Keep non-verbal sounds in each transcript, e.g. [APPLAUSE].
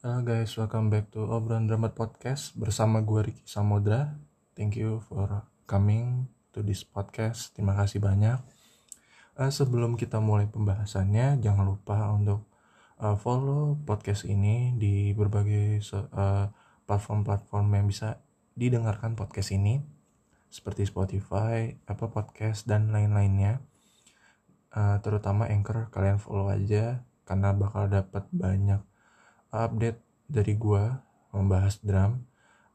guys, welcome back to Obrolan Dramat Podcast bersama gue Ricky Samudra. Thank you for coming to this podcast. Terima kasih banyak. Uh, sebelum kita mulai pembahasannya, jangan lupa untuk uh, follow podcast ini di berbagai uh, platform-platform yang bisa didengarkan podcast ini, seperti Spotify, Apple Podcast, dan lain-lainnya. Uh, terutama Anchor, kalian follow aja karena bakal dapat banyak update dari gua membahas drum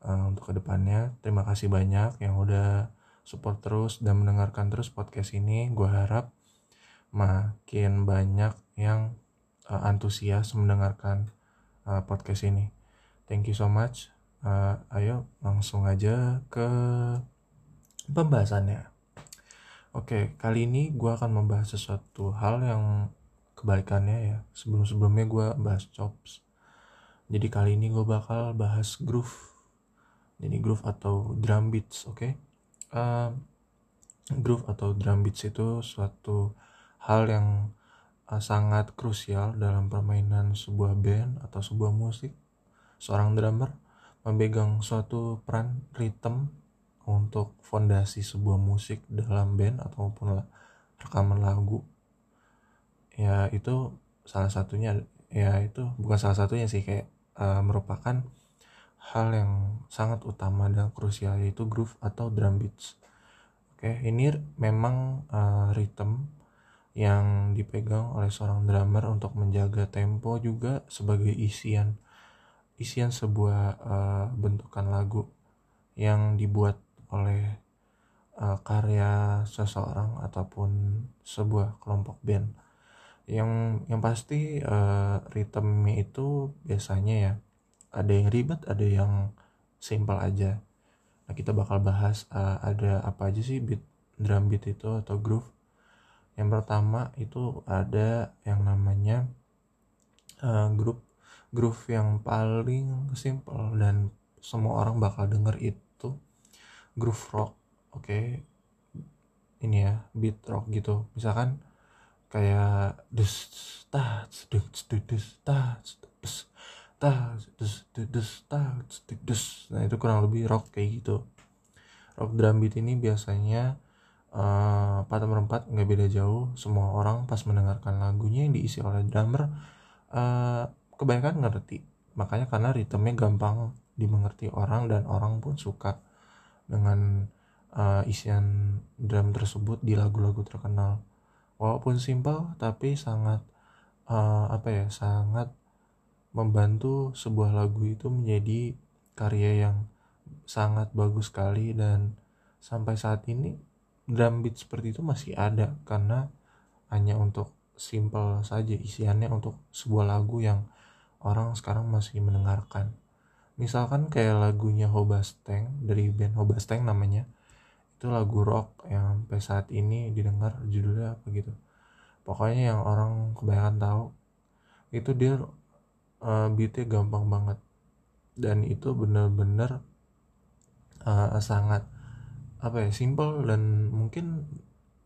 uh, untuk ke depannya. Terima kasih banyak yang udah support terus dan mendengarkan terus podcast ini. Gua harap makin banyak yang uh, antusias mendengarkan uh, podcast ini. Thank you so much. Uh, ayo langsung aja ke pembahasannya. Oke, kali ini gue akan membahas sesuatu hal yang kebalikannya ya. Sebelum-sebelumnya gue bahas chops jadi kali ini gue bakal bahas groove. Jadi groove atau drum beats oke? Okay? uh, groove atau drum beats itu suatu hal yang uh, sangat krusial dalam permainan sebuah band atau sebuah musik. Seorang drummer memegang suatu peran ritme untuk fondasi sebuah musik dalam band ataupun rekaman lagu. Ya itu salah satunya ya itu bukan salah satunya sih kayak uh, merupakan hal yang sangat utama dan krusial yaitu groove atau drum beats. Oke, ini memang uh, rhythm yang dipegang oleh seorang drummer untuk menjaga tempo juga sebagai isian isian sebuah uh, bentukan lagu yang dibuat oleh uh, karya seseorang ataupun sebuah kelompok band yang yang pasti uh, ritmenya itu biasanya ya ada yang ribet ada yang simple aja. Nah kita bakal bahas uh, ada apa aja sih beat drum beat itu atau groove. Yang pertama itu ada yang namanya uh, groove groove yang paling simple dan semua orang bakal denger itu groove rock oke? Okay? ini ya beat rock gitu. Misalkan kayak des tas des des tas des tas des des tas des nah itu kurang lebih rock kayak gitu. Rock drum beat ini biasanya uh, empat merempat nggak beda jauh. Semua orang pas mendengarkan lagunya yang diisi oleh drummer uh, kebanyakan ngerti. Makanya karena ritmenya gampang dimengerti orang dan orang pun suka dengan uh, isian drum tersebut di lagu-lagu terkenal walaupun simpel tapi sangat uh, apa ya sangat membantu sebuah lagu itu menjadi karya yang sangat bagus sekali dan sampai saat ini drum beat seperti itu masih ada karena hanya untuk simple saja isiannya untuk sebuah lagu yang orang sekarang masih mendengarkan. Misalkan kayak lagunya Hobasteng dari band Hobasteng namanya itu lagu rock yang sampai saat ini didengar judulnya apa gitu. Pokoknya yang orang kebanyakan tahu itu dia uh, beatnya gampang banget. Dan itu bener-bener uh, sangat apa ya simple dan mungkin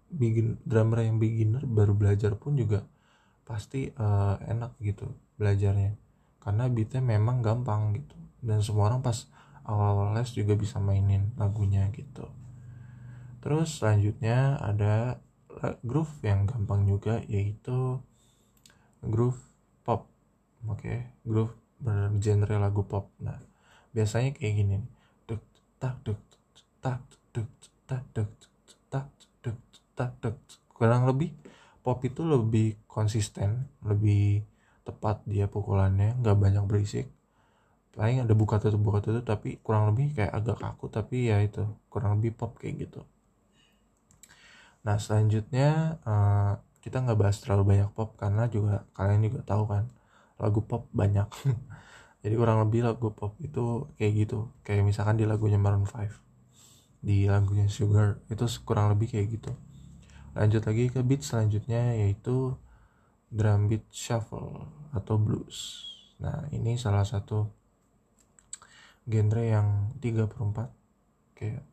begin drummer yang beginner baru belajar pun juga pasti uh, enak gitu belajarnya. Karena beatnya memang gampang gitu. Dan semua orang pas awal-awal les juga bisa mainin lagunya gitu terus selanjutnya ada groove yang gampang juga yaitu groove pop. Oke okay? groove bergenre lagu pop. Nah biasanya kayak gini duk tak duk tak duk tak duk tak duk tak duk. Kurang lebih pop itu lebih konsisten lebih tepat dia pukulannya nggak banyak berisik. Paling ada buka tutup buka tutup tapi kurang lebih kayak agak kaku tapi ya itu kurang lebih pop kayak gitu Nah selanjutnya uh, kita nggak bahas terlalu banyak pop karena juga kalian juga tahu kan lagu pop banyak. [LAUGHS] Jadi kurang lebih lagu pop itu kayak gitu. Kayak misalkan di lagunya Maroon 5 di lagunya Sugar itu kurang lebih kayak gitu. Lanjut lagi ke beat selanjutnya yaitu drum beat shuffle atau blues. Nah ini salah satu genre yang 3 per 4 kayak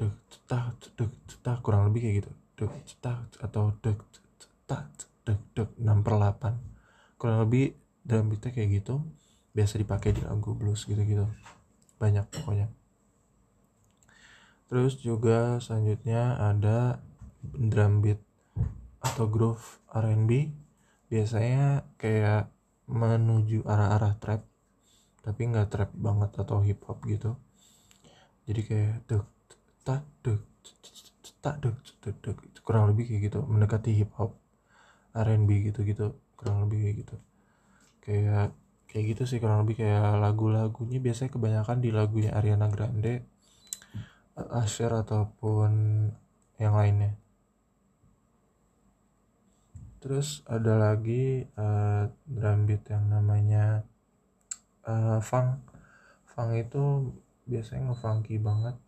dek tak dek tak kurang lebih kayak gitu dek cetak atau dek cetak dek dek enam per delapan. Kurang lebih dalam beatnya kayak gitu. Biasa dipakai di lagu blues gitu-gitu. Banyak pokoknya. Terus juga selanjutnya ada drum beat atau groove R&B biasanya kayak menuju arah-arah trap tapi nggak trap banget atau hip hop gitu. Jadi kayak duk tak duk tak kurang lebih kayak gitu mendekati hip hop R&B gitu gitu kurang lebih kayak gitu kayak kayak gitu sih kurang lebih kayak lagu-lagunya biasanya kebanyakan di lagunya Ariana Grande Asher ataupun yang lainnya terus ada lagi uh, drum beat yang namanya uh, funk funk itu biasanya ngefunky banget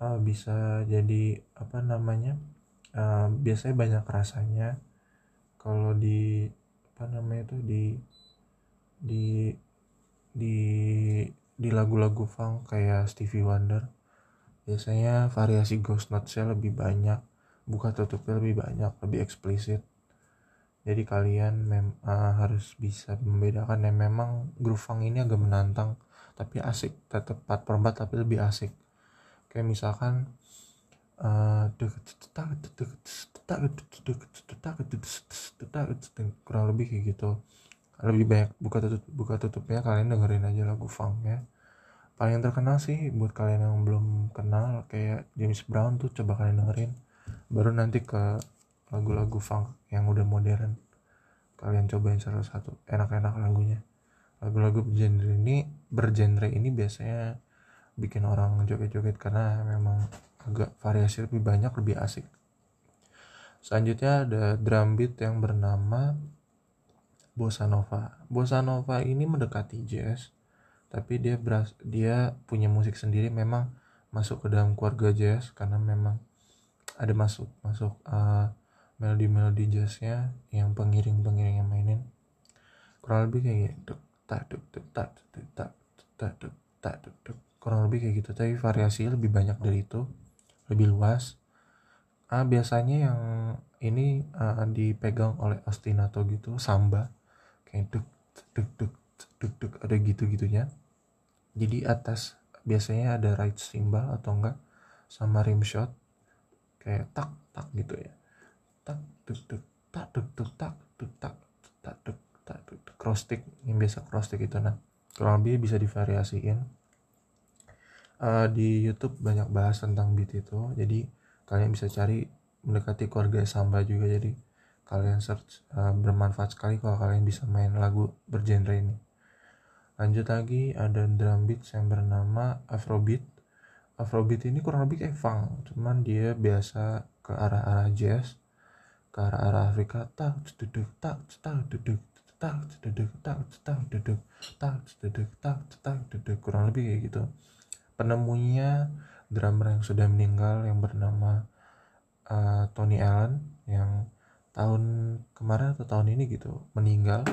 uh, bisa jadi apa namanya uh, biasanya banyak rasanya. Kalau di apa namanya itu di di di di lagu-lagu funk kayak Stevie Wonder biasanya variasi ghost notes-nya lebih banyak buka tutupnya lebih banyak lebih eksplisit. Jadi kalian mem uh, harus bisa membedakan. Yang memang groove funk ini agak menantang tapi asik tetap 4 per 4 tapi lebih asik kayak misalkan kurang lebih kayak gitu. Lebih banyak buka tutup buka tutupnya kalian dengerin aja lagu funk ya paling terkenal sih buat kalian yang belum kenal kayak James Brown tuh coba kalian dengerin. Baru nanti ke lagu-lagu funk yang udah modern kalian cobain salah satu enak-enak lagunya. Lagu-lagu bergenre ini bergenre ini biasanya bikin orang joget-joget karena memang agak variasi lebih banyak lebih asik. Selanjutnya ada drum beat yang bernama bossa nova. Bossa nova ini mendekati jazz tapi dia beras dia punya musik sendiri memang masuk ke dalam keluarga jazz karena memang ada masuk masuk uh, melodi-melodi jazznya yang pengiring-pengiring yang mainin. Kurang lebih kayak gitu. Tak duk tak tak tak tak tak kurang lebih kayak gitu. Tapi variasi lebih banyak dari itu. Lebih luas. Ah biasanya yang ini uh, dipegang oleh ostinato gitu samba. Kayak duk duk duk duk duk ada gitu gitunya jadi atas biasanya ada right cymbal atau enggak sama rim shot. Kayak tak tak gitu ya. Tak duk duk tak duk duk tak duk tak tak duk tak duk. Cross stick yang biasa cross stick itu. Nah kurang lebih bisa divariasiin uh, di YouTube banyak bahas tentang beat itu jadi kalian bisa cari mendekati keluarga samba juga jadi kalian search uh, bermanfaat sekali kalau kalian bisa main lagu bergenre ini lanjut lagi ada drum beat yang bernama Afrobeat Afrobeat ini kurang lebih kayak funk cuman dia biasa ke arah-arah jazz ke arah-arah Afrika tak duduk tak tak duduk tak duduk tak tak duduk tak duduk tak tak duduk kurang lebih kayak gitu penemunya drummer yang sudah meninggal yang bernama uh, Tony Allen yang tahun kemarin atau tahun ini gitu meninggal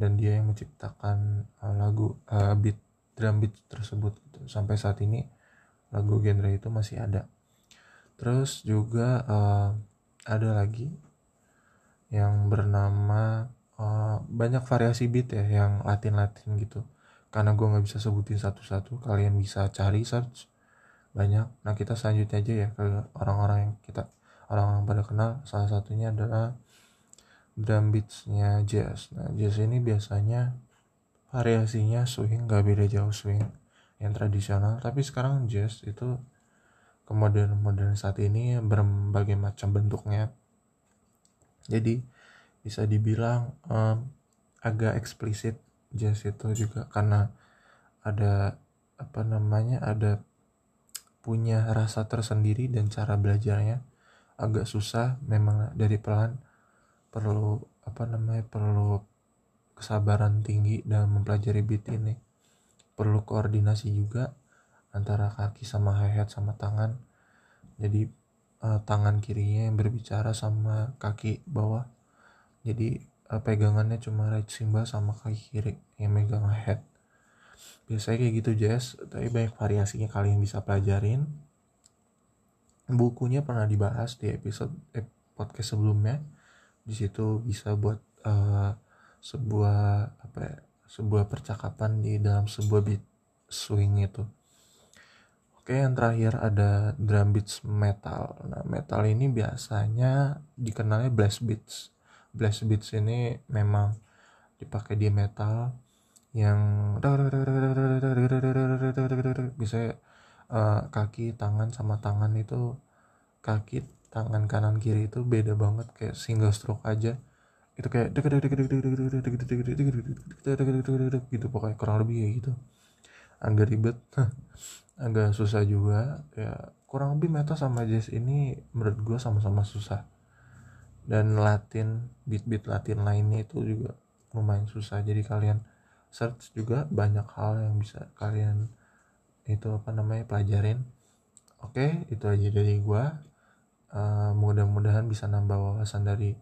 dan dia yang menciptakan uh, lagu uh, beat drum beat tersebut gitu. sampai saat ini lagu genre itu masih ada terus juga uh, ada lagi yang bernama uh, banyak variasi beat ya yang latin latin gitu karena gue nggak bisa sebutin satu-satu kalian bisa cari search banyak. Nah kita selanjutnya aja ya ke orang-orang yang kita orang-orang pada kenal. Salah satunya adalah drum beatsnya jazz. Nah jazz ini biasanya variasinya swing gak beda jauh swing yang tradisional. Tapi sekarang jazz itu kemudian modern saat ini berbagai macam bentuknya. Jadi bisa dibilang um, agak eksplisit jazz itu juga karena ada apa namanya ada punya rasa tersendiri dan cara belajarnya agak susah. Memang dari pelan perlu apa namanya perlu kesabaran tinggi dalam mempelajari beat ini. Perlu koordinasi juga antara kaki sama hi-hat sama tangan. Jadi uh, tangan kirinya yang berbicara sama kaki bawah. Jadi pegangannya cuma right cymbal sama kaki kiri yang megang head. Biasanya kayak gitu jazz tapi banyak variasinya kalian bisa pelajarin. Bukunya pernah dibahas di episode eh, podcast sebelumnya. Di situ bisa buat uh, sebuah apa ya, sebuah percakapan di dalam sebuah beat swing itu. Oke yang terakhir ada drum beats metal. Nah metal ini biasanya dikenalnya blast beats blast beats ini memang dipakai di metal yang bisa uh, kaki tangan sama tangan itu kaki tangan kanan kiri itu beda banget kayak single stroke aja. Itu kayak gitu pokoknya kurang lebih kayak gitu. Agak ribet [LAUGHS] agak susah juga. Ya kurang lebih metal sama jazz ini menurut gue sama-sama susah dan Latin beat-beat Latin lainnya itu juga lumayan susah. Jadi kalian search juga banyak hal yang bisa kalian itu apa namanya pelajarin. Oke itu aja dari gua. Uh, mudah-mudahan bisa nambah wawasan dari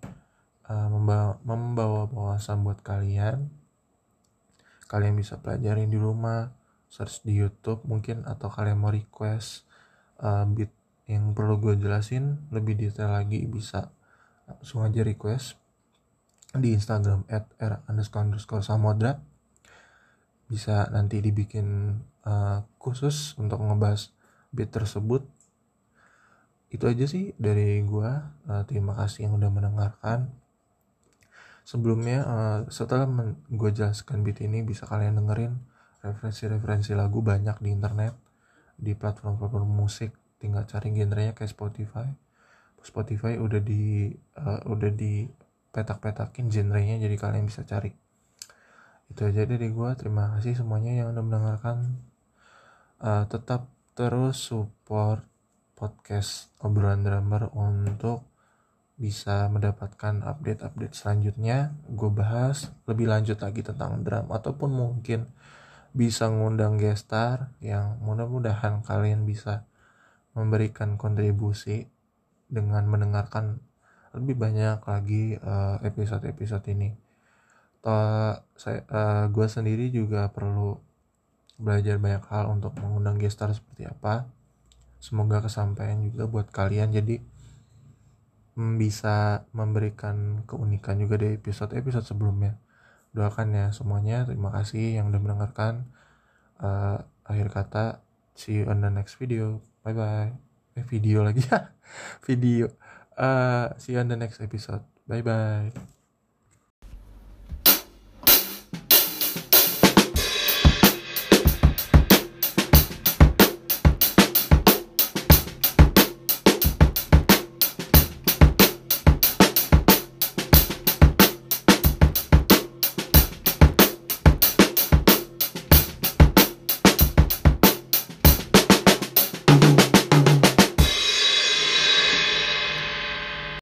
uh, membawa, membawa wawasan buat kalian. Kalian bisa pelajarin di rumah search di YouTube mungkin atau kalian mau request uh, beat yang perlu gue jelasin lebih detail lagi bisa langsung aja request di Instagram at r underscore samodra. Bisa nanti dibikin uh, khusus untuk ngebahas beat tersebut. Itu aja sih dari gua. Uh, terima kasih yang udah mendengarkan. Sebelumnya uh, setelah gue jelaskan beat ini bisa kalian dengerin referensi-referensi lagu banyak di internet di platform-platform musik. Tinggal cari genrenya kayak Spotify Spotify udah di uh, udah di petak-petakin genrenya jadi kalian bisa cari. Itu aja dari gue terima kasih semuanya yang udah mendengarkan. Uh, tetap terus support podcast obrolan drummer untuk bisa mendapatkan update-update selanjutnya. Gue bahas lebih lanjut lagi tentang drum ataupun mungkin bisa ngundang gestar yang mudah-mudahan kalian bisa memberikan kontribusi dengan mendengarkan lebih banyak lagi eh, episode-episode uh, ini. Toh saya uh, eh, gue sendiri juga perlu belajar banyak hal untuk mengundang gestar seperti apa. Semoga kesampaian juga buat kalian. Jadi mm, bisa memberikan keunikan juga di episode-episode sebelumnya. Doakan ya semuanya. Terima kasih yang udah mendengarkan. Uh, akhir kata see you on the next video. Bye bye eh video lagi. Ya [LAUGHS] video. Uh, see you on the next episode. Bye bye